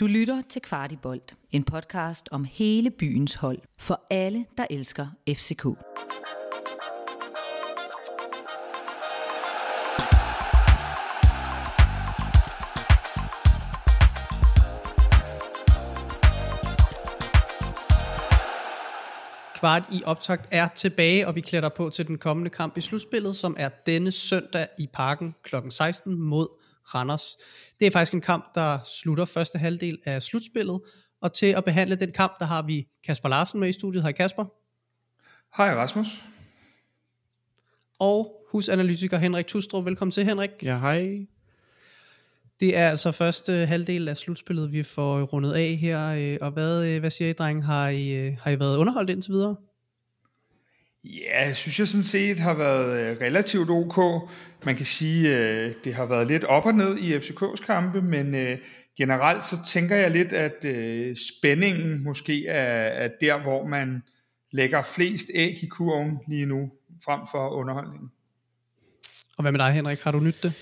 Du lytter til Kvartibolt, en podcast om hele byens hold for alle, der elsker FCK. Kvart i optakt er tilbage, og vi klæder på til den kommende kamp i slutspillet, som er denne søndag i parken kl. 16 mod Randers. Det er faktisk en kamp, der slutter første halvdel af slutspillet, og til at behandle den kamp, der har vi Kasper Larsen med i studiet. Hej Kasper. Hej Rasmus. Og husanalytiker Henrik Tustrup. Velkommen til Henrik. Ja, hej. Det er altså første halvdel af slutspillet, vi får rundet af her. øh, Og hvad, øh, hvad siger I, dreng? Har I, øh, har I været underholdt indtil videre? Ja, jeg synes jeg sådan set har været øh, relativt ok. Man kan sige, øh, det har været lidt op og ned i FCK's kampe, men øh, generelt så tænker jeg lidt, at øh, spændingen måske er, er der, hvor man lægger flest æg i kurven lige nu, frem for underholdningen. Og hvad med dig, Henrik? Har du nyt det?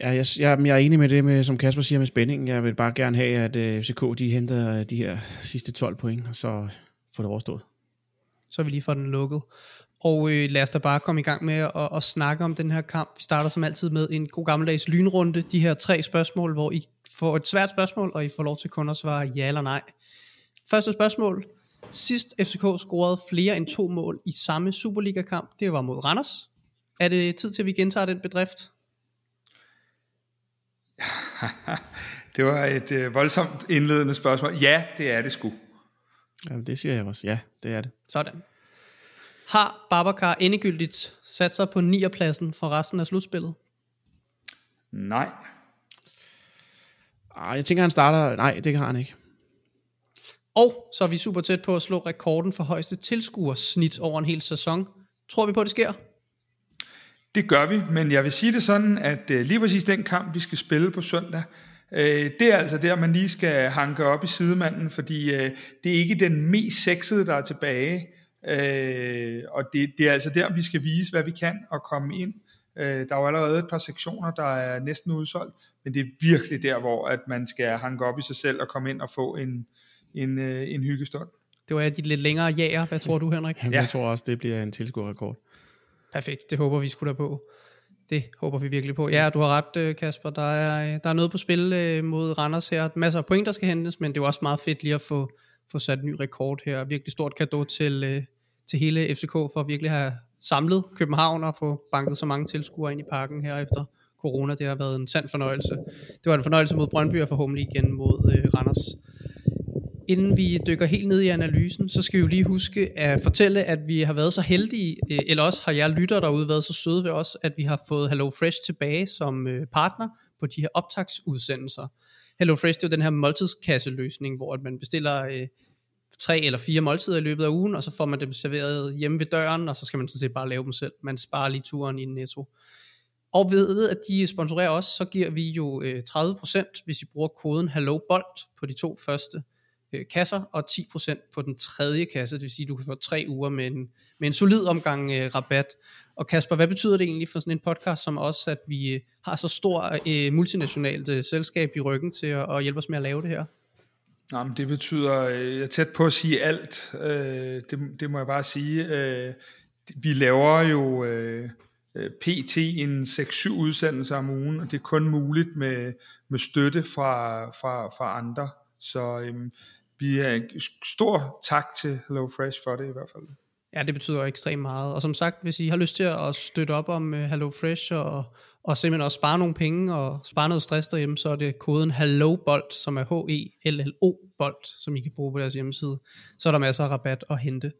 Ja, jeg, jeg, jeg er enig med det, med, som Kasper siger med spændingen. Jeg vil bare gerne have, at FCK de henter de her sidste 12 point, og så får det overstået så vi lige får den lukket. Og øh, lad os da bare komme i gang med at, at snakke om den her kamp. Vi starter som altid med en god gammeldags lynrunde. De her tre spørgsmål, hvor I får et svært spørgsmål, og I får lov til kun at svare ja eller nej. Første spørgsmål. Sidst FCK scorede flere end to mål i samme Superliga-kamp, det var mod Randers. Er det tid til, at vi gentager den bedrift? Det var et øh, voldsomt indledende spørgsmål. Ja, det er det sgu. Ja, det siger jeg også. Ja, det er det. Sådan. Har Babacar endegyldigt sat sig på 9. pladsen for resten af slutspillet? Nej. Ah, jeg tænker, han starter... Nej, det har han ikke. Og så er vi super tæt på at slå rekorden for højeste tilskuersnit over en hel sæson. Tror vi på, at det sker? Det gør vi, men jeg vil sige det sådan, at øh, lige præcis den kamp, vi skal spille på søndag, øh, det er altså der, man lige skal hanke op i sidemanden, fordi øh, det er ikke den mest sexede, der er tilbage, øh, og det, det er altså der, vi skal vise, hvad vi kan og komme ind. Øh, der er jo allerede et par sektioner, der er næsten udsolgt, men det er virkelig der, hvor at man skal hanke op i sig selv og komme ind og få en, en, øh, en hyggestund. Det var de lidt længere jager. Hvad tror du, Henrik? Ja. Jeg tror også, det bliver en tilskuerrekord. Perfekt, det håber vi skulle da på. Det håber vi virkelig på. Ja, du har ret, øh, Kasper. Der er, øh, der er noget på spil øh, mod Randers her. Masser af point, der skal hentes, men det er jo også meget fedt lige at få, få sat en ny rekord her. Virkelig stort kado til, til hele FCK for at virkelig have samlet København og få banket så mange tilskuere ind i parken her efter corona. Det har været en sand fornøjelse. Det var en fornøjelse mod Brøndby og forhåbentlig igen mod Randers. Inden vi dykker helt ned i analysen, så skal vi jo lige huske at fortælle, at vi har været så heldige, øh, eller også har jeg lytter derude været så søde ved os, at vi har fået Hello Fresh tilbage som øh, partner på de her optagsudsendelser. Hello Fresh det er jo den her måltidskasseløsning, hvor at man bestiller øh, tre eller fire måltider i løbet af ugen, og så får man dem serveret hjemme ved døren, og så skal man sådan set bare lave dem selv. Man sparer lige turen i netto. Og ved at de sponsorerer os, så giver vi jo øh, 30%, hvis I bruger koden HelloBolt på de to første øh, kasser, og 10% på den tredje kasse, det vil sige, at du kan få tre uger med en, med en solid omgang øh, rabat. Og Kasper, hvad betyder det egentlig for sådan en podcast som os, at vi øh, har så stor øh, multinationalt øh, selskab i ryggen til at, at hjælpe os med at lave det her? Nå, men det betyder, øh, jeg er tæt på at sige alt, øh, det, det må jeg bare sige. Øh, vi laver jo øh, øh pt. en 6-7 udsendelser om ugen, og det er kun muligt med, med støtte fra, fra, fra andre. Så øh, vi er stor tak til HelloFresh for det i hvert fald. Ja, det betyder ekstremt meget. Og som sagt, hvis I har lyst til at støtte op om øh, HelloFresh og, og simpelthen også spare nogle penge og spare noget stress derhjemme, så er det koden HelloBolt, som er H-E-L-L-O Bolt, som I kan bruge på deres hjemmeside. Så er der masser af rabat at hente.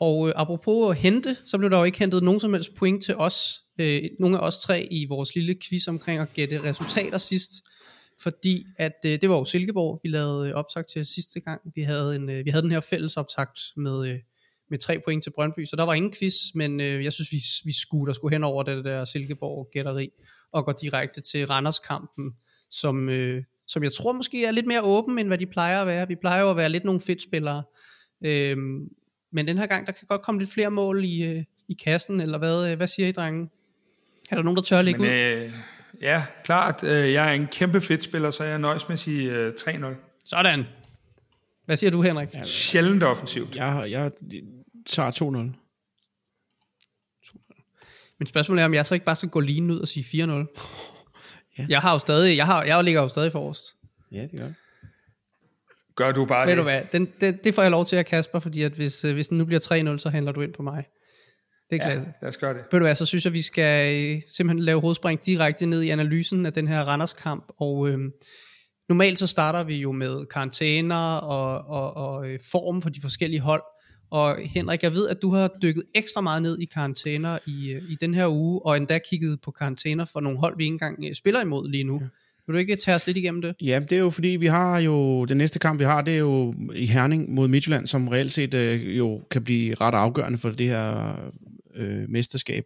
Og øh, apropos at hente, så blev der jo ikke hentet nogen som helst point til os, øh, nogle af os tre i vores lille quiz omkring at gætte resultater sidst fordi at øh, det var jo Silkeborg, vi lavede øh, optakt til sidste gang. Vi havde, en, øh, vi havde den her fælles optakt med, øh, med tre point til Brøndby, så der var ingen quiz, men øh, jeg synes, vi, vi skulle, der skulle hen over det der Silkeborg-gætteri, og gå direkte til Randers-kampen, som, øh, som jeg tror måske er lidt mere åben, end hvad de plejer at være. Vi plejer jo at være lidt nogle fedtspillere, øh, men den her gang, der kan godt komme lidt flere mål i, øh, i kassen, eller hvad, øh, hvad siger I, drenge? Er der nogen, der tør at lægge Men, ud? Øh, ja, klart. Øh, jeg er en kæmpe fedtspiller, så jeg nøjes med at sige øh, 3-0. Sådan. Hvad siger du, Henrik? Ja, Sjældent offensivt. Jeg, jeg tager 2-0. Men spørgsmålet er, om jeg så ikke bare skal gå lige ud og sige 4-0. Ja. Jeg har jo stadig, jeg, har, jeg ligger jo stadig forrest. Ja, det gør jeg. Gør du bare Ved det. du hvad, den, det, det får jeg lov til at Kasper, fordi at hvis, øh, hvis den nu bliver 3-0, så handler du ind på mig. Det er Ja, klart. lad os gøre det. Ved du hvad, så synes jeg, vi skal øh, simpelthen lave hovedspring direkte ned i analysen af den her Randers-kamp, og øhm, normalt så starter vi jo med karantæner og, og, og øh, form for de forskellige hold, og Henrik, jeg ved, at du har dykket ekstra meget ned i karantæner i, øh, i den her uge, og endda kigget på karantæner for nogle hold, vi ikke engang spiller imod lige nu. Ja. Vil du ikke tage os lidt igennem det? Ja, det er jo fordi, vi har jo, den næste kamp, vi har, det er jo i Herning mod Midtjylland, som reelt set øh, jo kan blive ret afgørende for det her øh, mesterskab.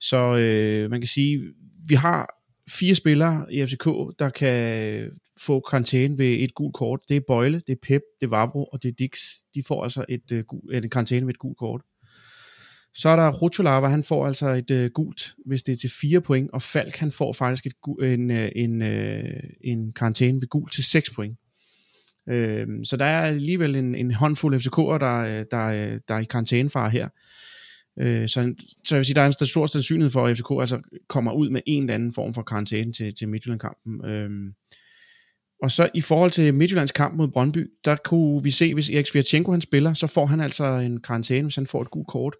Så øh, man kan sige, vi har fire spillere i FCK, der kan få karantæne ved et gult kort. Det er Bøjle, det er Pep, det er Vavro og det er Dix. De får altså et, øh, en et karantæne ved et gult kort. Så er der Rutulava, han får altså et øh, gult, hvis det er til 4 point, og Falk, han får faktisk et, en, øh, en, øh, en karantæne ved gult til 6 point. Øh, så der er alligevel en, en håndfuld FCK'er, der, øh, der, øh, der er i karantænefar her. Øh, så, så jeg vil sige, der er en stor sandsynlighed for, at FCK altså kommer ud med en eller anden form for karantæne til, til Midtjylland-kampen. Øh, og så i forhold til Midtjyllands kamp mod Brøndby, der kunne vi se, hvis Erik Svirtjenko han spiller, så får han altså en karantæne, hvis han får et gult kort.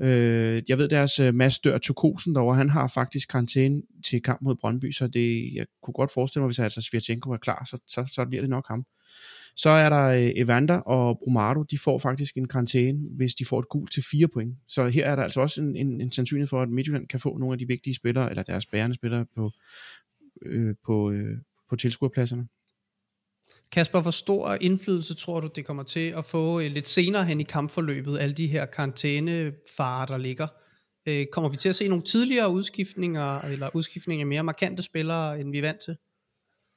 Øh, jeg ved, deres uh, Mads Dør Tokosen derovre, han har faktisk karantæne til kamp mod Brøndby, så det, jeg kunne godt forestille mig, hvis altså Svirtjenko er klar, så, så, så bliver det nok ham. Så er der øh, Evander og Brumado, de får faktisk en karantæne, hvis de får et gult til 4 point. Så her er der altså også en, en, en sandsynlighed for, at Midtjylland kan få nogle af de vigtige spillere, eller deres bærende spillere på, øh, på, øh, på tilskuerpladserne. Kasper, hvor stor indflydelse tror du, det kommer til at få øh, lidt senere hen i kampforløbet, alle de her karantænefarer, der ligger? Øh, kommer vi til at se nogle tidligere udskiftninger, eller udskiftninger af mere markante spillere, end vi er vant til?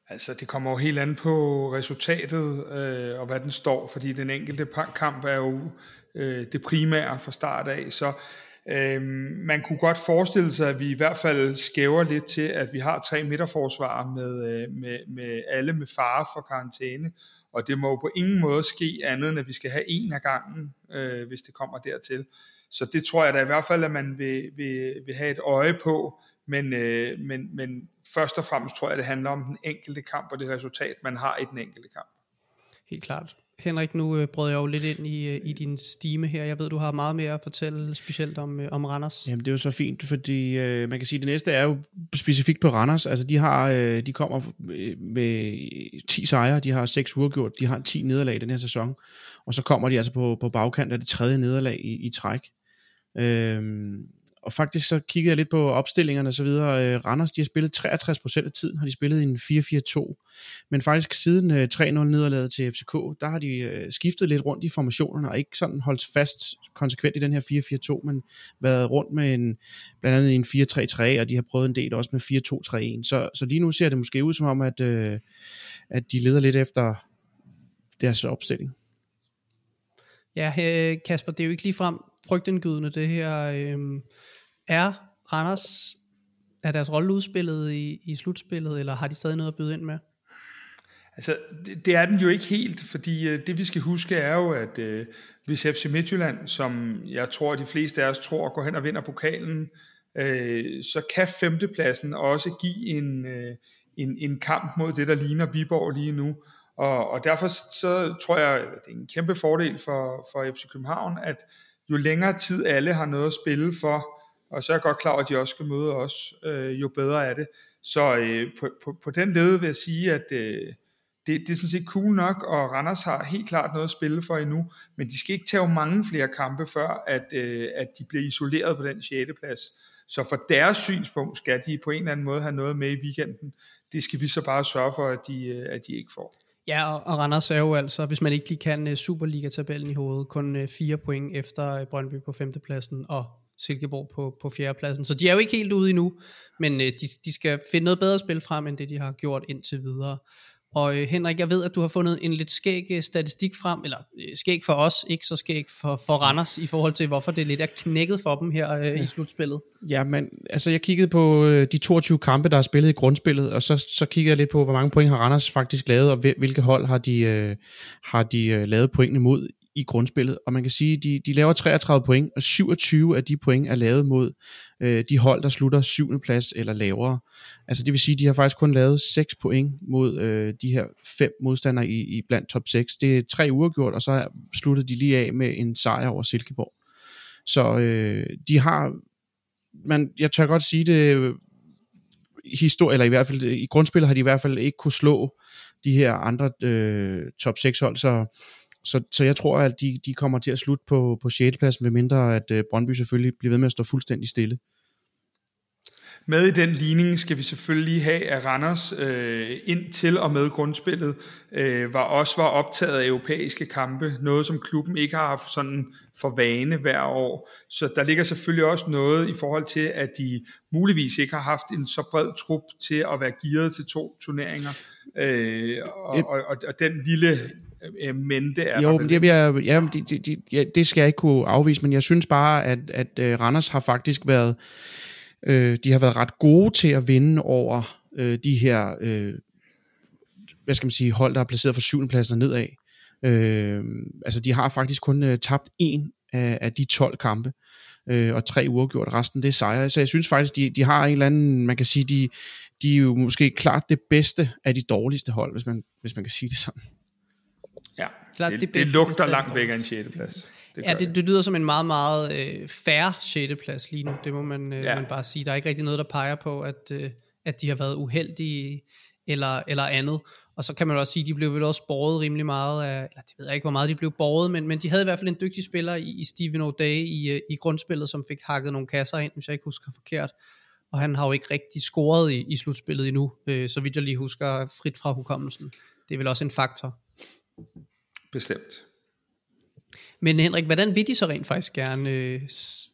Altså, det kommer jo helt an på resultatet, øh, og hvad den står, fordi den enkelte kamp er jo øh, det primære fra start af, så øh, man kunne godt forestille sig, at vi i hvert fald skæver lidt til, at vi har tre midterforsvarer med, øh, med, med alle med fare for karantæne, og det må jo på ingen måde ske andet, end at vi skal have en af gangen, øh, hvis det kommer dertil. Så det tror jeg da i hvert fald, at man vil, vil, vil have et øje på, men, øh, men, men først og fremmest tror jeg, det handler om den enkelte kamp og det resultat, man har i den enkelte kamp. Helt klart. Henrik, nu øh, brød jeg jo lidt ind i, øh, i din stime her. Jeg ved, du har meget mere at fortælle, specielt om, øh, om Randers. Jamen det er jo så fint, fordi øh, man kan sige, at det næste er jo specifikt på Randers. Altså de har, øh, de kommer øh, med 10 sejre, de har 6 uafgjort, de har 10 nederlag i den her sæson, og så kommer de altså på, på bagkant af det tredje nederlag i, i træk. Øhm, og faktisk så kiggede jeg lidt på opstillingerne og så videre. Øh, Randers, de har spillet 63% af tiden, har de spillet i en 4-4-2. Men faktisk siden øh, 3-0 nederlaget til FCK, der har de øh, skiftet lidt rundt i formationerne, og ikke sådan holdt fast konsekvent i den her 4-4-2, men været rundt med en, blandt andet en 4-3-3, og de har prøvet en del også med 4-2-3-1. Så, så lige nu ser det måske ud som om, at, øh, at de leder lidt efter deres opstilling. Ja, øh, Kasper, det er jo ikke ligefrem frygtindgydende det her. Øh, er Randers, er deres rolle udspillet i, i slutspillet, eller har de stadig noget at byde ind med? Altså, det, det er den jo ikke helt, fordi øh, det vi skal huske er jo, at øh, hvis FC Midtjylland, som jeg tror, de fleste af os tror, går hen og vinder pokalen, øh, så kan femtepladsen også give en, øh, en, en kamp mod det, der ligner Viborg lige nu. Og, og derfor så tror jeg, at det er en kæmpe fordel for, for FC København, at jo længere tid alle har noget at spille for, og så er jeg godt klar over, at de også skal møde os, øh, jo bedre er det. Så øh, på, på, på den led vil jeg sige, at øh, det, det er sådan set cool nok, og Randers har helt klart noget at spille for endnu, men de skal ikke tage mange flere kampe før, at, øh, at de bliver isoleret på den 6. plads. Så for deres synspunkt skal de på en eller anden måde have noget med i weekenden. Det skal vi så bare sørge for, at de, øh, at de ikke får. Ja, og, og Randers er jo altså, hvis man ikke lige kan øh, Superliga-tabellen i hovedet, kun øh, fire point efter øh, Brøndby på femtepladsen og Silkeborg på, på fjerdepladsen. Så de er jo ikke helt ude endnu, men de, de skal finde noget bedre spil frem, end det de har gjort indtil videre. Og øh, Henrik, jeg ved, at du har fundet en lidt skæg øh, statistik frem, eller øh, skæg for os, ikke så skæg for, for Randers, i forhold til, hvorfor det lidt er knækket for dem her øh, ja. i slutspillet. Ja, men altså jeg kiggede på øh, de 22 kampe, der er spillet i grundspillet, og så, så kiggede jeg lidt på, hvor mange point har Randers faktisk lavet, og hvilke hold har de, øh, har de øh, lavet pointene mod i grundspillet, og man kan sige, de, de laver 33 point, og 27 af de point er lavet mod øh, de hold, der slutter 7. plads eller lavere. Altså det vil sige, de har faktisk kun lavet 6 point mod øh, de her fem modstandere i, i blandt top 6. Det er tre uger gjort, og så sluttede de lige af med en sejr over Silkeborg. Så øh, de har, man, jeg tør godt sige det, historie, eller i hvert fald i grundspillet har de i hvert fald ikke kunne slå de her andre øh, top 6 hold, så så, så jeg tror, at de, de kommer til at slutte på, på 6. pladsen, ved mindre at uh, Brøndby selvfølgelig bliver ved med at stå fuldstændig stille. Med i den ligning skal vi selvfølgelig have, at Randers øh, ind til og med grundspillet øh, var også var optaget af europæiske kampe, noget som klubben ikke har haft sådan for vane hver år. Så der ligger selvfølgelig også noget i forhold til, at de muligvis ikke har haft en så bred trup til at være gearet til to turneringer. Øh, og, og, og, den lille øh, mente er jo, der. Det, jeg, ja, det, det, det, ja, det skal jeg ikke kunne afvise, men jeg synes bare, at, at uh, Randers har faktisk været, øh, de har været ret gode til at vinde over øh, de her, øh, hvad skal man sige, hold, der er placeret fra syvende pladsen nedad. Øh, altså, de har faktisk kun øh, tabt en af, af de 12 kampe øh, og tre uger gjort resten det er sejre. Så jeg synes faktisk, de, de har en eller anden, man kan sige, de, de er jo måske klart det bedste af de dårligste hold, hvis man, hvis man kan sige det sådan. Ja, Klart, det, det, det lugter langt væk af en 6. plads. Det ja, det, det lyder som en meget, meget øh, færre 6. plads lige nu. Det må man, øh, ja. man bare sige. Der er ikke rigtig noget, der peger på, at, øh, at de har været uheldige eller, eller andet. Og så kan man også sige, at de blev vel også borget rimelig meget af, eller det ved jeg ikke, hvor meget de blev borget, men, men de havde i hvert fald en dygtig spiller i, i Steven O'Day i, øh, i grundspillet, som fik hakket nogle kasser ind, hvis jeg ikke husker forkert. Og han har jo ikke rigtig scoret i, i slutspillet endnu, øh, så vidt jeg lige husker frit fra hukommelsen. Det er vel også en faktor. Bestemt. Men Henrik, hvordan vil de så rent faktisk gerne øh,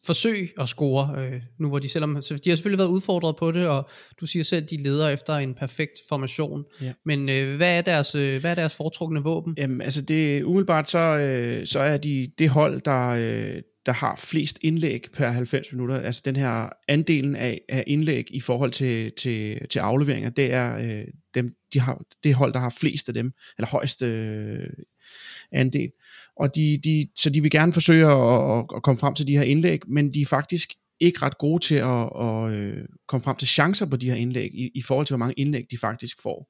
forsøge at score, øh, nu hvor de selvom, så de har selvfølgelig været udfordret på det, og du siger selv, at de leder efter en perfekt formation. Ja. Men øh, hvad, er deres, øh, hvad er deres foretrukne våben? Jamen, altså det, umiddelbart så, øh, så er de det hold, der, øh, der har flest indlæg per 90 minutter. Altså den her andelen af, af indlæg i forhold til, til, til afleveringer, det er øh, dem, de har, det hold, der har flest af dem, eller højeste øh, andel. Og de, de, så de vil gerne forsøge at, at, komme frem til de her indlæg, men de er faktisk ikke ret gode til at, at øh, komme frem til chancer på de her indlæg, i, i forhold til hvor mange indlæg de faktisk får.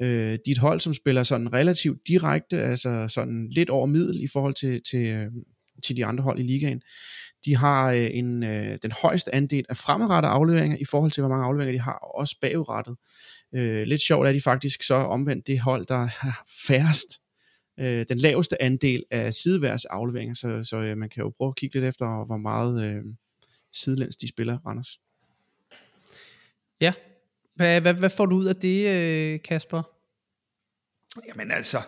Øh, de er et hold, som spiller sådan relativt direkte, altså sådan lidt over middel i forhold til, til, øh, til de andre hold i ligaen. De har øh, en, øh, den højeste andel af fremadrettede afleveringer i forhold til, hvor mange afleveringer de har, og også bagudrettet. Øh, lidt sjovt er de faktisk så omvendt det hold, der har færrest øh, den laveste andel af sideværs afleveringer, så, så øh, man kan jo prøve at kigge lidt efter, hvor meget øh, sidelæns de spiller, Randers. Ja, hvad, hvad, hvad får du ud af det, øh, Kasper? Jamen altså,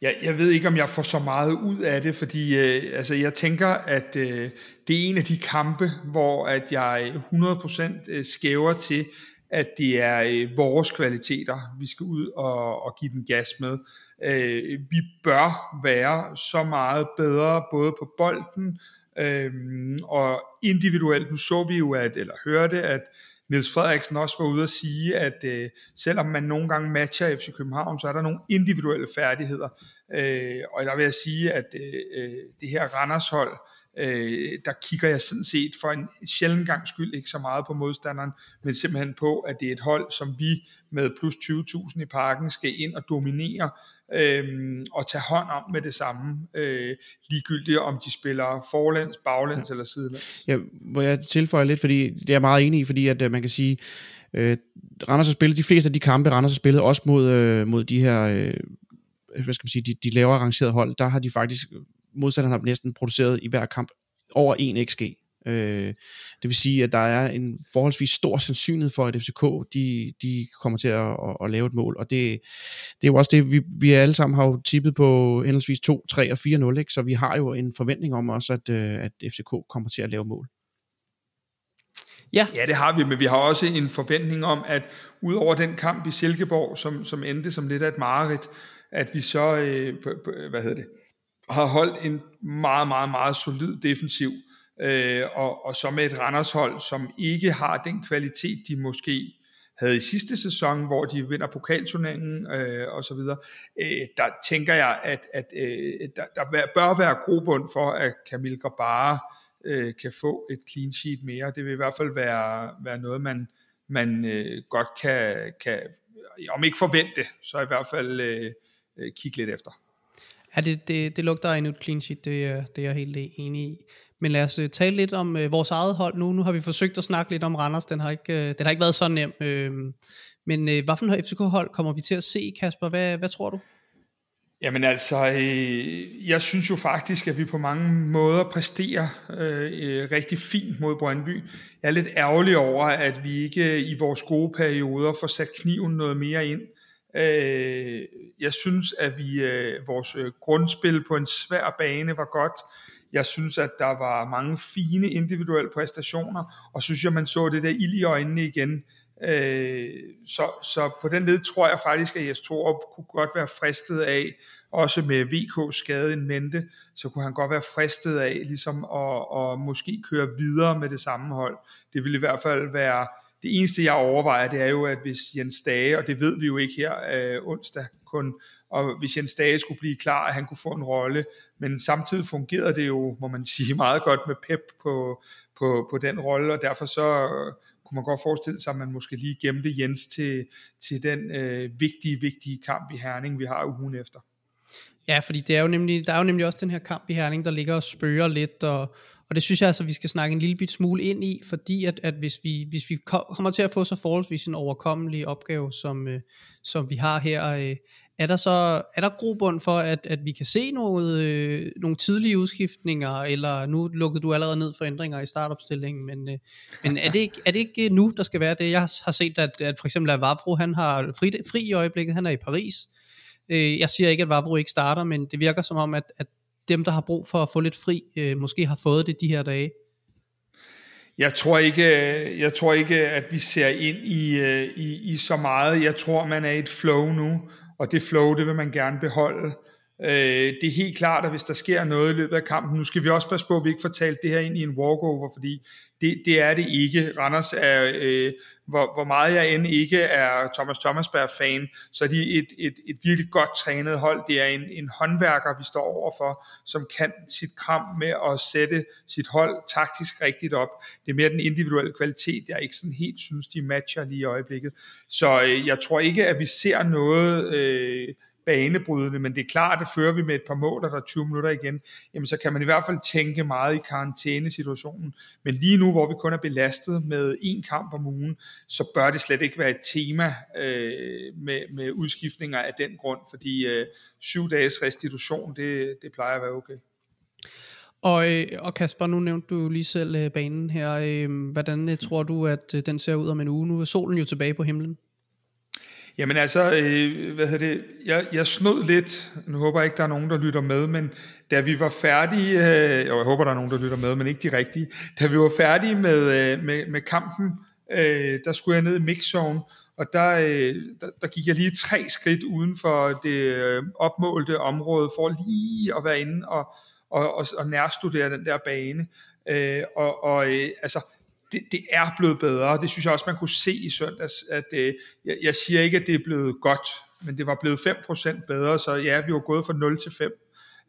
jeg, jeg ved ikke, om jeg får så meget ud af det, fordi øh, altså, jeg tænker, at øh, det er en af de kampe, hvor at jeg 100% øh, skæver til, at det er øh, vores kvaliteter, vi skal ud og, og give den gas med. Øh, vi bør være så meget bedre, både på bolden øh, og individuelt. Nu så vi jo, at, eller hørte, at Niels Frederiksen også var ude at sige, at øh, selvom man nogle gange matcher FC København, så er der nogle individuelle færdigheder. Øh, og der vil jeg sige, at øh, øh det her Randers hold, øh, der kigger jeg sådan set for en sjældent gang skyld ikke så meget på modstanderen, men simpelthen på, at det er et hold, som vi med plus 20.000 i parken skal ind og dominere, øh, og tage hånd om med det samme, øh, ligegyldigt om de spiller forlæns, baglæns ja. eller sidelæns. Ja, må jeg tilføje lidt, fordi det er jeg meget enig i, fordi at, øh, man kan sige, øh, Randers har spillet de fleste af de kampe, Randers har spillet også mod, øh, mod de her, øh, hvad skal man sige, de, de lavere arrangerede hold, der har de faktisk, modstanderne har næsten produceret i hver kamp over 1 XG. Øh, det vil sige, at der er en forholdsvis stor sandsynlighed for, at FCK de, de kommer til at, at, at lave et mål, og det, det er jo også det, vi, vi alle sammen har jo tippet på henholdsvis 2, 3 og 4-0, ikke? så vi har jo en forventning om også, at, øh, at FCK kommer til at lave mål. Ja. Ja, det har vi, men vi har også en forventning om, at udover den kamp i Silkeborg, som, som endte som lidt af et mareridt, at vi så, øh, hvad hedder det, har holdt en meget, meget, meget solid defensiv, øh, og, og så med et Randershold, som ikke har den kvalitet, de måske havde i sidste sæson, hvor de vinder pokalturneringen øh, og så videre, øh, der tænker jeg, at, at øh, der, der bør være grobund for, at Camille Grabara øh, kan få et clean sheet mere. Det vil i hvert fald være, være noget, man, man øh, godt kan, kan, om ikke forvente, så i hvert fald øh, øh kigge lidt efter. Ja, det, det, det lugter af et clean sheet, det, øh, det er jeg helt enig i. Men lad os øh, tale lidt om øh, vores eget hold nu. Nu har vi forsøgt at snakke lidt om Randers. Den har ikke, øh, den har ikke været så nem. Øh, men øh, hvad for en FCK-hold kommer vi til at se, Kasper? Hvad, hvad tror du? Jamen altså, øh, jeg synes jo faktisk, at vi på mange måder præsterer øh, øh rigtig fint mod Brøndby. Jeg er lidt ærgerlig over, at vi ikke øh, i vores gode perioder får sat kniven noget mere ind. Øh, jeg synes, at vi øh, vores grundspil på en svær bane var godt. Jeg synes, at der var mange fine individuelle præstationer, og synes jeg, man så det der ild i øjnene igen. Øh, så, så på den led tror jeg faktisk, at Jes Torup kunne godt være fristet af, også med VK skade en mente, så kunne han godt være fristet af ligesom at, at måske køre videre med det samme hold. Det ville i hvert fald være det eneste, jeg overvejer, det er jo, at hvis Jens Dage, og det ved vi jo ikke her øh, onsdag kun, og hvis Jens Dage skulle blive klar, at han kunne få en rolle, men samtidig fungerede det jo, må man sige, meget godt med Pep på, på, på den rolle, og derfor så øh, kunne man godt forestille sig, at man måske lige gemte Jens til, til den øh, vigtige, vigtige kamp i Herning, vi har ugen efter. Ja, fordi det er jo nemlig, der er jo nemlig også den her kamp i Herning, der ligger og spørger lidt, og, og det synes jeg altså, vi skal snakke en lille bit smule ind i, fordi at, at hvis, vi, hvis vi kommer til at få så forholdsvis en overkommelig opgave, som, øh, som vi har her, øh, er der så er der grobund for, at, at vi kan se noget, øh, nogle tidlige udskiftninger, eller nu lukkede du allerede ned for ændringer i startopstillingen, men, øh, men er, det ikke, er det ikke nu, der skal være det? Jeg har set, at, at for eksempel at han har fri, fri i øjeblikket, han er i Paris. Øh, jeg siger ikke, at Vavro ikke starter, men det virker som om, at, at dem, der har brug for at få lidt fri, øh, måske har fået det de her dage. Jeg tror ikke, øh, jeg tror ikke at vi ser ind i, øh, i, i så meget. Jeg tror, man er i et flow nu, og det flow, det vil man gerne beholde. Øh, det er helt klart, at hvis der sker noget i løbet af kampen, nu skal vi også passe på, at vi ikke får talt det her ind i en walkover, fordi det, det er det ikke. Randers er, øh, hvor, hvor meget jeg end ikke er Thomas Thomasberg-fan, så er de et, et, et virkelig godt trænet hold. Det er en, en håndværker, vi står overfor, som kan sit kram med at sætte sit hold taktisk rigtigt op. Det er mere den individuelle kvalitet, jeg ikke sådan helt synes, de matcher lige i øjeblikket. Så øh, jeg tror ikke, at vi ser noget... Øh, banebrydende, men det er klart, at fører vi med et par mål, der er 20 minutter igen, jamen så kan man i hvert fald tænke meget i karantænesituationen. Men lige nu, hvor vi kun er belastet med én kamp om ugen, så bør det slet ikke være et tema øh, med, med udskiftninger af den grund, fordi øh, syv dages restitution, det, det plejer at være okay. Og, øh, og Kasper, nu nævnte du lige selv øh, banen her. Øh, hvordan tror du, at den ser ud om en uge? Nu er solen jo tilbage på himlen. Jamen altså, øh, hvad hedder det, jeg, jeg snød lidt, nu håber jeg ikke, der er nogen, der lytter med, men da vi var færdige, øh, og jeg håber, der er nogen, der lytter med, men ikke de rigtige, da vi var færdige med, øh, med, med kampen, øh, der skulle jeg ned i mixzone, og der, øh, der, der gik jeg lige tre skridt uden for det øh, opmålte område, for lige at være inde og, og, og, og nærstudere den der bane. Øh, og og øh, altså, det, det er blevet bedre. Det synes jeg også, man kunne se i søndags. At, øh, jeg, jeg siger ikke, at det er blevet godt, men det var blevet 5% bedre, så ja, vi var gået fra 0 til 5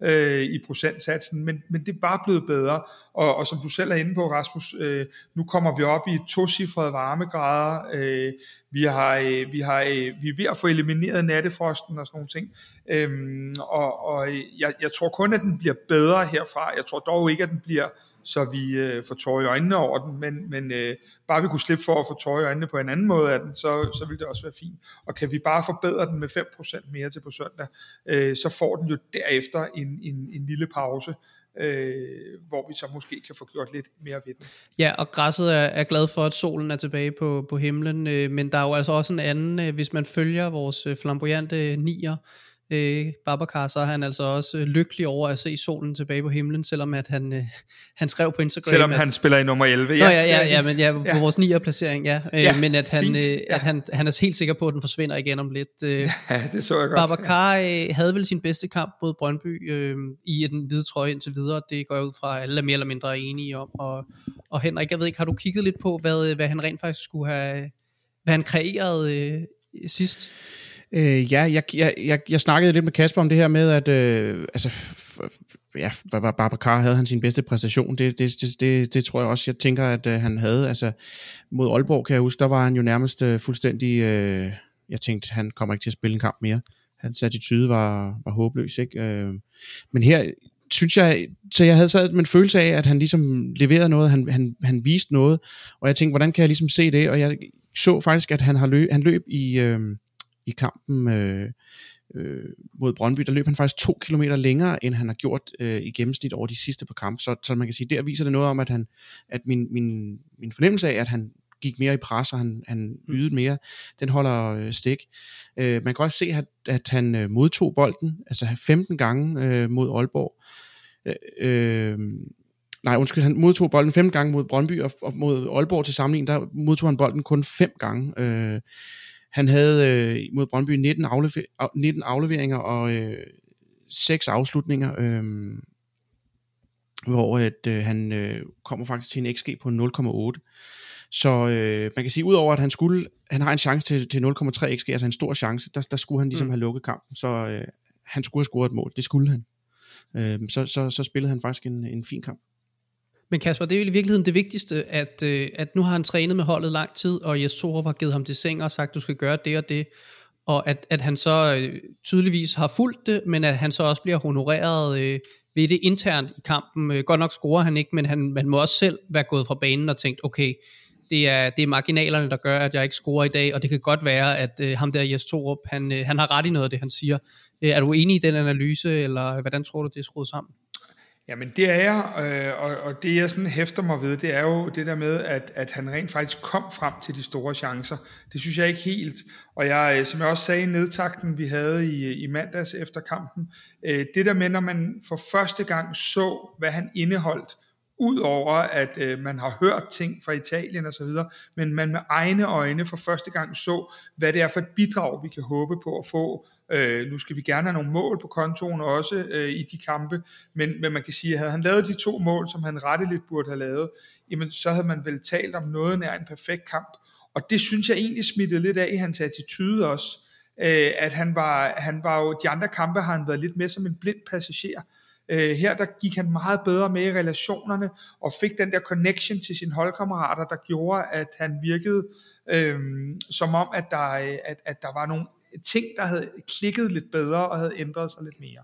øh, i procentsatsen, men, men det er bare blevet bedre. Og, og som du selv er inde på, Rasmus, øh, nu kommer vi op i to-cifrede varmegrader. Øh, vi, har, øh, vi, har, øh, vi er ved at få elimineret nattefrosten og sådan nogle ting. Øh, og og jeg, jeg tror kun, at den bliver bedre herfra. Jeg tror dog ikke, at den bliver så vi øh, får tårer i øjnene over den, men, men øh, bare vi kunne slippe for at få tårer i øjnene på en anden måde af den, så, så ville det også være fint. Og kan vi bare forbedre den med 5% mere til på søndag, øh, så får den jo derefter en, en, en lille pause, øh, hvor vi så måske kan få gjort lidt mere ved den. Ja, og græsset er, er glad for, at solen er tilbage på, på himlen, øh, men der er jo altså også en anden, øh, hvis man følger vores øh, flamboyante nier, øh, Babacar, så er han altså også øh, lykkelig over at se solen tilbage på himlen, selvom at han, øh, han skrev på Instagram. Selvom at, han spiller i nummer 11. Ja, Nå, ja, ja, ja, men ja, på ja. vores 9. placering, ja. Øh, Ja, men at, han, fint, øh, ja. at han, han er helt sikker på, at den forsvinder igen om lidt. Øh, ja, det så jeg godt. Babacar øh, havde vel sin bedste kamp mod Brøndby øh, i den hvide trøje indtil videre. Det går jeg ud fra, at alle er mere eller mindre enige om. Og, og Henrik, jeg ved ikke, har du kigget lidt på, hvad, hvad han rent faktisk skulle have, hvad han kreerede øh, sidst? Øh, ja, jeg, jeg, jeg, jeg snakkede lidt med Kasper om det her med, at øh, altså, ja, Babacar havde han sin bedste præstation. Det, det, det, det, det tror jeg også, jeg tænker, at øh, han havde. Altså, mod Aalborg, kan jeg huske, der var han jo nærmest øh, fuldstændig... Øh, jeg tænkte, han kommer ikke til at spille en kamp mere. Hans attitude var, var håbløs, ikke? Øh, men her synes jeg, så jeg havde sad med en følelse af, at han ligesom leverede noget, han, han, han viste noget, og jeg tænkte, hvordan kan jeg ligesom se det? Og jeg så faktisk, at han, har løb, han løb i... Øh, i kampen øh, øh, mod Brøndby, der løb han faktisk to kilometer længere, end han har gjort øh, i gennemsnit over de sidste par kampe. Så, så man kan sige, der viser det noget om, at, han, at min, min, min fornemmelse af, at han gik mere i pres, og han, han ydede mere, den holder øh, stik. Øh, man kan også se, at, at han øh, modtog bolden, altså 15 gange øh, mod Aalborg. Øh, øh, nej, undskyld, han modtog bolden 15 gange mod Brøndby, og, og mod Aalborg til sammenligning, der modtog han bolden kun 5 gange. Øh, han havde øh, mod Brøndby 19, aflever- af- 19 afleveringer og øh, 6 afslutninger, øh, hvor at, øh, han øh, kommer faktisk til en XG på 0,8. Så øh, man kan sige, udover at han skulle, han har en chance til, til 0,3 XG, altså en stor chance, der, der skulle han ligesom mm. have lukket kampen, så øh, han skulle have scoret et mål, det skulle han. Øh, så, så, så spillede han faktisk en, en fin kamp. Men Kasper, det er jo i virkeligheden det vigtigste, at, øh, at nu har han trænet med holdet lang tid, og Jes har givet ham det seng og sagt, du skal gøre det og det, og at, at han så øh, tydeligvis har fulgt det, men at han så også bliver honoreret øh, ved det internt i kampen. Øh, godt nok scorer han ikke, men han, man må også selv være gået fra banen og tænkt, okay, det er, det er marginalerne, der gør, at jeg ikke scorer i dag, og det kan godt være, at øh, ham der Jes Torup, han, øh, han har ret i noget af det, han siger. Øh, er du enig i den analyse, eller hvordan tror du, det er skruet sammen? Jamen det er jeg, øh, og, og det jeg sådan hæfter mig ved, det er jo det der med, at, at han rent faktisk kom frem til de store chancer. Det synes jeg ikke helt, og jeg, øh, som jeg også sagde i nedtakten, vi havde i, øh, i mandags efter kampen, øh, det der med, når man for første gang så, hvad han indeholdt, Udover at øh, man har hørt ting fra Italien og så videre, men man med egne øjne for første gang så, hvad det er for et bidrag, vi kan håbe på at få. Øh, nu skal vi gerne have nogle mål på kontoen også øh, i de kampe, men, men man kan sige, at havde han lavet de to mål, som han retteligt burde have lavet, jamen så havde man vel talt om noget nær en perfekt kamp. Og det synes jeg egentlig smittede lidt af i hans attitude også, øh, at han var, han var jo, de andre kampe har han været lidt mere som en blind passager, Øh, her der gik han meget bedre med i relationerne, og fik den der connection til sine holdkammerater, der gjorde, at han virkede øh, som om, at der, øh, at, at der var nogle ting, der havde klikket lidt bedre, og havde ændret sig lidt mere.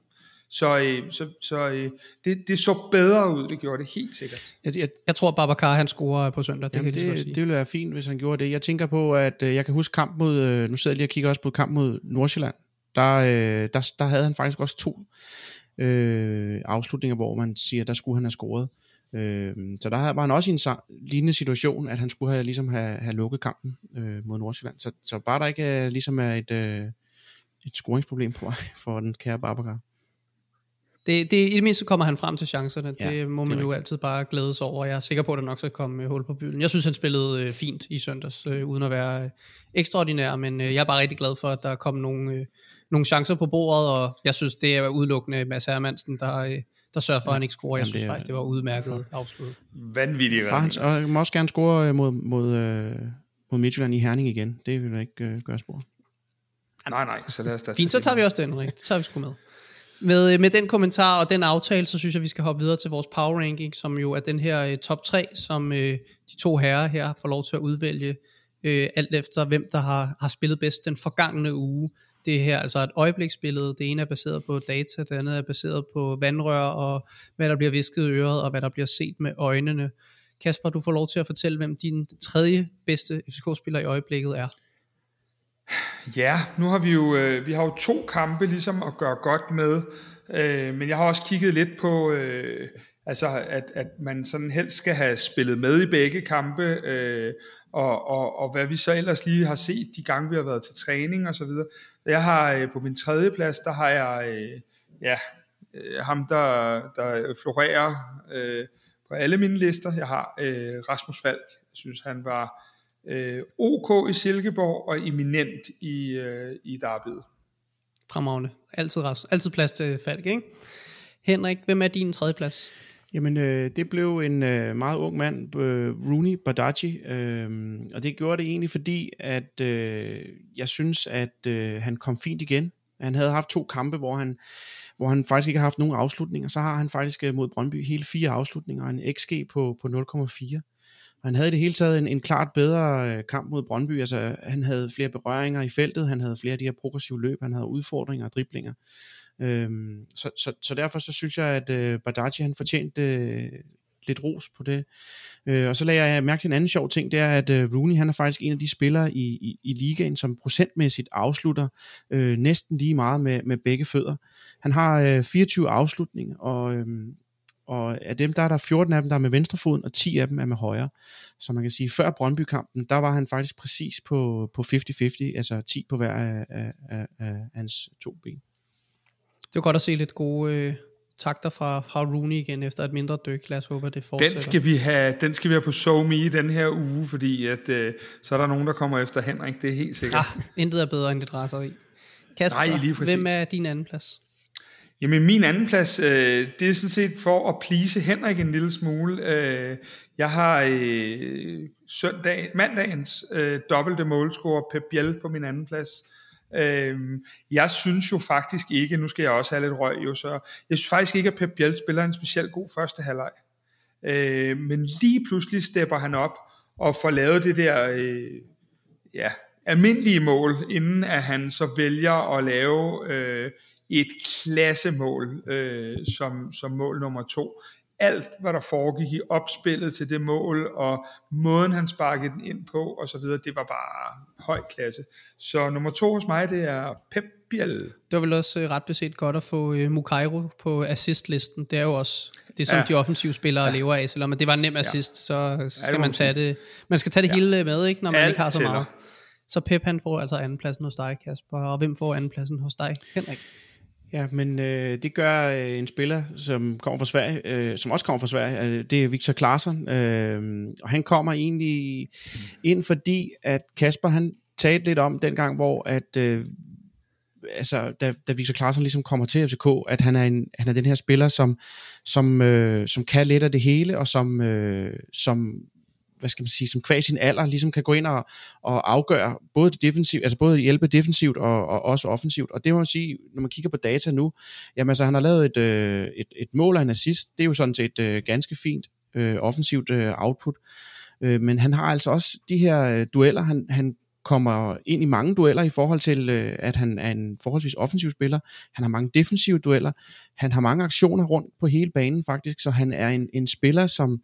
Så, øh, så, så øh, det, det så bedre ud, det gjorde det helt sikkert. Jeg, jeg, Jeg tror, Babacar han scorer på søndag, det Jamen kan det, sige. det ville være fint, hvis han gjorde det. Jeg tænker på, at øh, jeg kan huske kamp mod, øh, nu sidder jeg lige og kigger også på kamp mod Nordsjælland. Der, øh, der, der havde han faktisk også to øh, afslutninger, hvor man siger, der skulle han have scoret. Øh, så der var han også i en lignende situation, at han skulle have, ligesom have, have lukket kampen øh, mod Nordsjælland. Så, så bare der ikke er, ligesom er et, øh, et scoringsproblem på vej for den kære Babacar. Det, det, I det mindste kommer han frem til chancerne. Ja, det må det man er jo altid bare glædes over. Jeg er sikker på, at der nok skal komme øh, hul på bylden. Jeg synes, han spillede øh, fint i søndags, øh, uden at være øh, ekstraordinær, men øh, jeg er bare rigtig glad for, at der kom nogle, øh, nogle chancer på bordet, og jeg synes, det er udelukkende Mads Hermansen, der, øh, der sørger for, at han ikke scorer. Jeg Jamen, synes det faktisk, det var udmærket afsluttet. Vanvittig redning. og han må også gerne score øh, mod, mod, øh, mod Midtjylland i Herning igen. Det vil jeg ikke øh, gøre spor. Nej, nej, så lad os da Fint, så tager vi også den, Rik. Det tager vi sgu med. Med, øh, med den kommentar og den aftale, så synes jeg, vi skal hoppe videre til vores power ranking, som jo er den her uh, top 3, som uh, de to herrer her får lov til at udvælge, uh, alt efter hvem der har, har spillet bedst den forgangne uge. Det her altså et øjebliksbillede. Det ene er baseret på data, det andet er baseret på vandrør og hvad der bliver visket i øret og hvad der bliver set med øjnene. Kasper, du får lov til at fortælle, hvem din tredje bedste FCK-spiller i øjeblikket er. Ja, nu har vi jo, øh, vi har jo to kampe ligesom at gøre godt med, øh, men jeg har også kigget lidt på, øh, Altså, at, at man sådan helst skal have spillet med i begge kampe, øh, og, og, og hvad vi så ellers lige har set de gange, vi har været til træning og så videre. Jeg har øh, på min tredje plads, der har jeg, øh, ja, øh, ham der, der florerer øh, på alle mine lister. Jeg har øh, Rasmus Falk. Jeg synes, han var øh, OK i Silkeborg og eminent i, øh, i Darbyet. Fremragende. Altid, altid plads til Falk, ikke? Henrik, hvem er din tredje plads? Jamen, øh, det blev en øh, meget ung mand, øh, Rooney Badaji, øh, og det gjorde det egentlig, fordi at øh, jeg synes, at øh, han kom fint igen. Han havde haft to kampe, hvor han, hvor han faktisk ikke har haft nogen afslutninger. Så har han faktisk øh, mod Brøndby hele fire afslutninger, og en XG på, på 0,4. Og han havde i det hele taget en, en klart bedre øh, kamp mod Brøndby. Altså, han havde flere berøringer i feltet, han havde flere af de her progressive løb, han havde udfordringer og driblinger. Øhm, så, så, så derfor så synes jeg, at øh, Badaji han fortjente øh, lidt ros på det. Øh, og så lagde jeg mærke til en anden sjov ting, det er, at øh, Rooney han er faktisk en af de spillere i, i, i ligaen, som procentmæssigt afslutter øh, næsten lige meget med, med begge fødder. Han har øh, 24 afslutninger, og, øh, og af dem, der er der 14 af dem, der er med venstrefoden, og 10 af dem er med højre. Så man kan sige, før Brøndby-kampen, der var han faktisk præcis på, på 50-50, altså 10 på hver af, af, af, af hans to ben. Det var godt at se lidt gode øh, takter fra, fra Rooney igen efter et mindre dyk. Lad os håbe, at det fortsætter. Den skal vi have, den skal vi have på SoMe i den her uge, fordi at, øh, så er der nogen, der kommer efter Henrik, det er helt sikkert. Ah, intet er bedre end det raseri. Kasper, Nej, lige præcis. hvem er din anden plads? Jamen min anden plads, øh, det er sådan set for at plise Henrik en lille smule. Øh, jeg har øh, søndag, mandagens øh, dobbelte målscore Pep Biel på min anden plads. Øh, jeg synes jo faktisk ikke, nu skal jeg også have lidt røg jo, så jeg synes faktisk ikke, at Pep Biel spiller en specielt god første halvleg. Øh, men lige pludselig stepper han op og får lavet det der øh, ja, almindelige mål, inden at han så vælger at lave øh, et klassemål øh, som, som mål nummer to alt, hvad der foregik i opspillet til det mål, og måden han sparkede den ind på, og så videre, det var bare høj klasse. Så nummer to hos mig, det er Pep Biel. Det var vel også uh, ret beset godt at få uh, Mukairo på assistlisten. Det er jo også det, som ja. de offensive spillere ja. lever af. Selvom det var en nem assist, ja. så skal ja, man tage det, man skal tage det ja. hele med, ikke, når man Alt ikke har så meget. Så Pep han får altså andenpladsen hos dig, Kasper. Og hvem får andenpladsen hos dig, Henrik? Ja, men øh, det gør øh, en spiller, som kommer fra Sverige, øh, som også kommer fra Sverige, øh, det er Victor Claesson, øh, og han kommer egentlig ind, fordi at Kasper han talte lidt om dengang, hvor at øh, altså, da, da Victor Claesson ligesom kommer til FCK, at han er, en, han er den her spiller, som, som, øh, som kan lidt af det hele, og som, øh, som hvad skal man sige, som kvæg sin alder, ligesom kan gå ind og, og afgøre både det defensivt, altså både hjælpe defensivt og, og også offensivt. Og det må man sige, når man kigger på data nu, jamen altså han har lavet et, øh, et, et mål af en assist, det er jo sådan set øh, ganske fint øh, offensivt øh, output. Øh, men han har altså også de her øh, dueller, han, han kommer ind i mange dueller i forhold til, øh, at han er en forholdsvis offensiv spiller. Han har mange defensive dueller. Han har mange aktioner rundt på hele banen faktisk, så han er en, en spiller, som,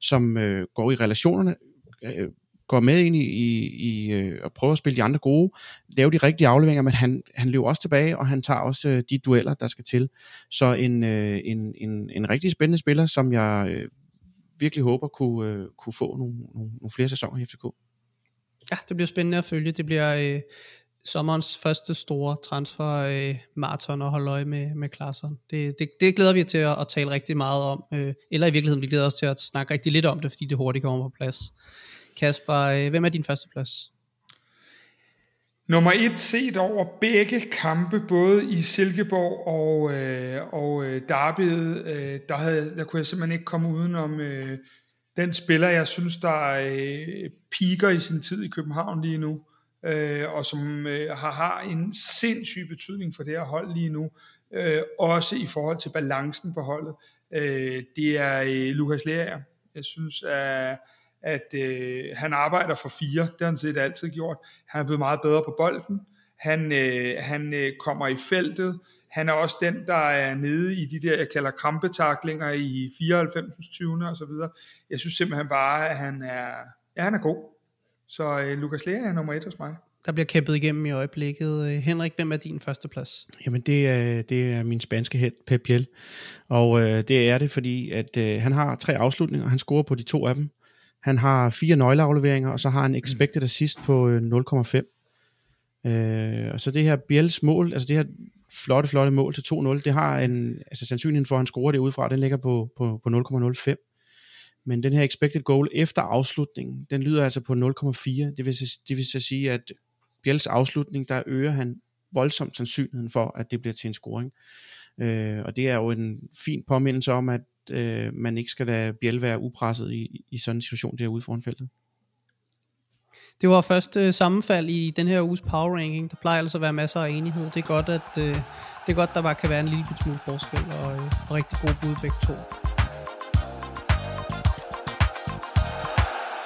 som øh, går i relationerne, øh, går med ind i, i, i øh, og prøver at spille de andre gode, lave de rigtige afleveringer, men han, han løber også tilbage, og han tager også øh, de dueller, der skal til. Så en, øh, en, en, en rigtig spændende spiller, som jeg øh, virkelig håber kunne, øh, kunne få nogle, nogle, nogle flere sæsoner i FCK. Ja, det bliver spændende at følge. Det bliver øh, sommerens første store transfer øh, maraton og holde øje med, med klasserne. Det, det, det glæder vi til at, at tale rigtig meget om. Øh, eller i virkeligheden, vi glæder os til at snakke rigtig lidt om det, fordi det hurtigt kommer på plads. Kasper, øh, hvem er din første plads? Nummer et set over begge kampe, både i Silkeborg og, øh, og øh, Derbyet, øh, der, havde, der kunne jeg simpelthen ikke komme udenom øh, den spiller, jeg synes, der øh, piker i sin tid i København lige nu, øh, og som øh, har, har en sindssyg betydning for det her hold lige nu, øh, også i forhold til balancen på holdet. Øh, det er øh, Lukas Lerager. Jeg synes, at, at øh, han arbejder for fire. Det har han set altid gjort. Han er blevet meget bedre på bolden. Han, øh, han øh, kommer i feltet. Han er også den, der er nede i de der, jeg kalder krampetaklinger i 94. 20. og så videre. Jeg synes simpelthen bare, at han er, ja, han er god. Så uh, Lukas Lea er nummer et hos mig. der bliver kæmpet igennem i øjeblikket. Øh, Henrik, hvem er din første plads? Jamen det er, det er min spanske held, Pep Biel. Og øh, det er det, fordi at øh, han har tre afslutninger, og han scorer på de to af dem. Han har fire nøgleafleveringer, og så har han expected assist på øh, 0,5. Øh, og så det her Biels mål, altså det her flotte, flotte mål til 2-0, det har en, altså sandsynligheden for, at han scorer det udefra, den ligger på, på, på 0,05. Men den her expected goal efter afslutningen, den lyder altså på 0,4. Det vil, det vil så sige, at Bjels afslutning, der øger han voldsomt sandsynligheden for, at det bliver til en scoring. Øh, og det er jo en fin påmindelse om, at øh, man ikke skal lade Biel være upresset i, i sådan en situation derude foran feltet. Det var første øh, sammenfald i den her uges power ranking. Der plejer altså at være masser af enighed. Det er godt, at øh, det er godt, der bare kan være en lille smule forskel, og, øh, og rigtig god bud begge to.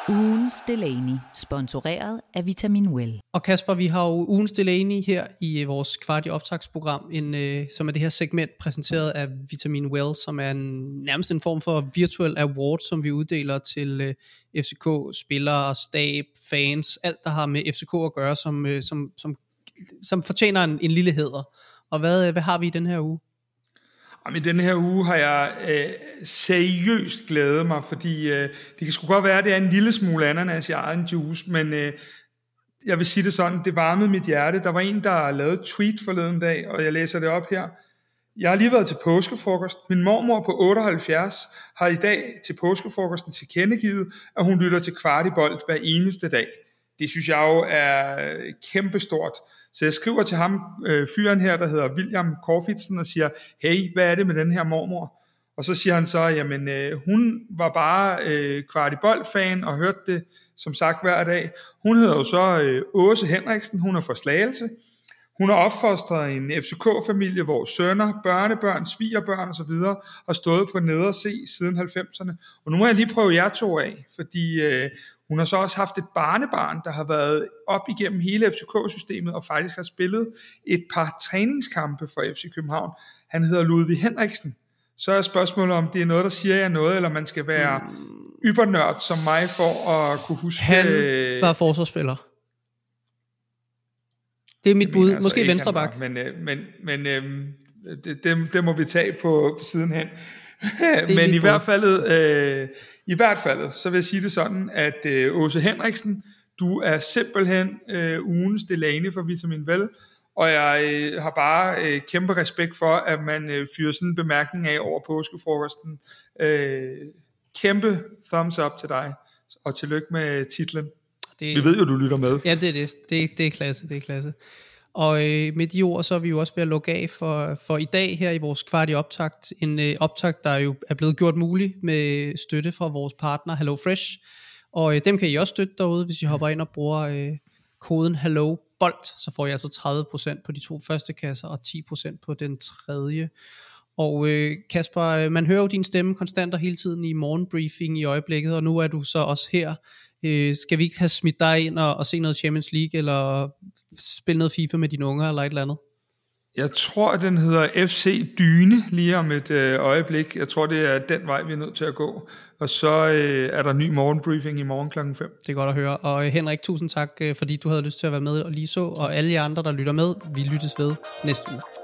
Ugens Delaney, sponsoreret af Vitamin Well. Og Kasper, vi har jo ugens Delaney her i øh, vores kvart i optagsprogram, en, øh, som er det her segment præsenteret af Vitamin Well, som er en, nærmest en form for virtual award, som vi uddeler til øh, FCK-spillere, stab, fans, alt der har med FCK at gøre, som, øh, som, som, som fortjener en, en lille hæder. Og hvad, øh, hvad har vi i den her uge? Jamen, den denne her uge har jeg øh, seriøst glædet mig, fordi øh, det kan sgu godt være, at det er en lille smule ananas i egen juice, men øh, jeg vil sige det sådan, det varmede mit hjerte. Der var en, der lavede et tweet forleden dag, og jeg læser det op her. Jeg har lige været til påskefrokost. Min mormor på 78 har i dag til påskefrokosten tilkendegivet, at hun lytter til kvartibolt hver eneste dag. Det synes jeg jo er kæmpestort. Så jeg skriver til ham, øh, fyren her, der hedder William Korfitsen, og siger, hey, hvad er det med den her mormor? Og så siger han så, jamen øh, hun var bare øh, kvartibold-fan og hørte det som sagt hver dag. Hun hedder jo så øh, Åse Henriksen, hun er fra Slagelse. Hun har opfostret en FCK-familie, hvor sønner, børnebørn, svigerbørn osv. har stået på nederse siden 90'erne. Og nu må jeg lige prøve jer to af, fordi øh, hun har så også haft et barnebarn, der har været op igennem hele FCK-systemet og faktisk har spillet et par træningskampe for FC København. Han hedder Ludvig Henriksen. Så er spørgsmålet, om det er noget, der siger jer noget, eller man skal være ybernørd som mig for at kunne huske... Han var forsvarsspiller. Det er mit bud. Altså Måske venstre bak. Men, øh, men, men øh, det, det, det må vi tage på, på sidenhen. men i hvert fald, øh, i hvert fald, så vil jeg sige det sådan, at øh, Åse Henriksen, du er simpelthen øh, ugens Delaney for Vitamin Vel, og jeg øh, har bare øh, kæmpe respekt for, at man øh, fyrer sådan en bemærkning af over påskefrokosten. Øh, kæmpe thumbs up til dig, og tillykke med titlen. Det, Vi ved jo, du lytter med. Ja, det er det. Det, det er klasse, det er klasse. Og øh, med de ord, så er vi jo også ved at lukke af for, for i dag her i vores kvart i optakt. En øh, optakt, der jo er blevet gjort mulig med støtte fra vores partner Hello Fresh. Og øh, dem kan I også støtte derude, hvis I hopper ind og bruger øh, koden Hello Bolt, så får I altså 30% på de to første kasser og 10% på den tredje. Og øh, Kasper, øh, man hører jo din stemme konstant og hele tiden i morgenbriefing i øjeblikket, og nu er du så også her Øh, skal vi ikke have smidt dig ind og, og se noget Champions League, eller spille noget FIFA med dine unger, eller et eller andet? Jeg tror, at den hedder FC Dyne lige om et øh, øjeblik. Jeg tror, det er den vej, vi er nødt til at gå. Og så øh, er der ny morgenbriefing i morgen klokken 5. Det er godt at høre. Og øh, Henrik, tusind tak, øh, fordi du havde lyst til at være med og lige så. Og alle jer andre, der lytter med, vi lyttes ved næste uge.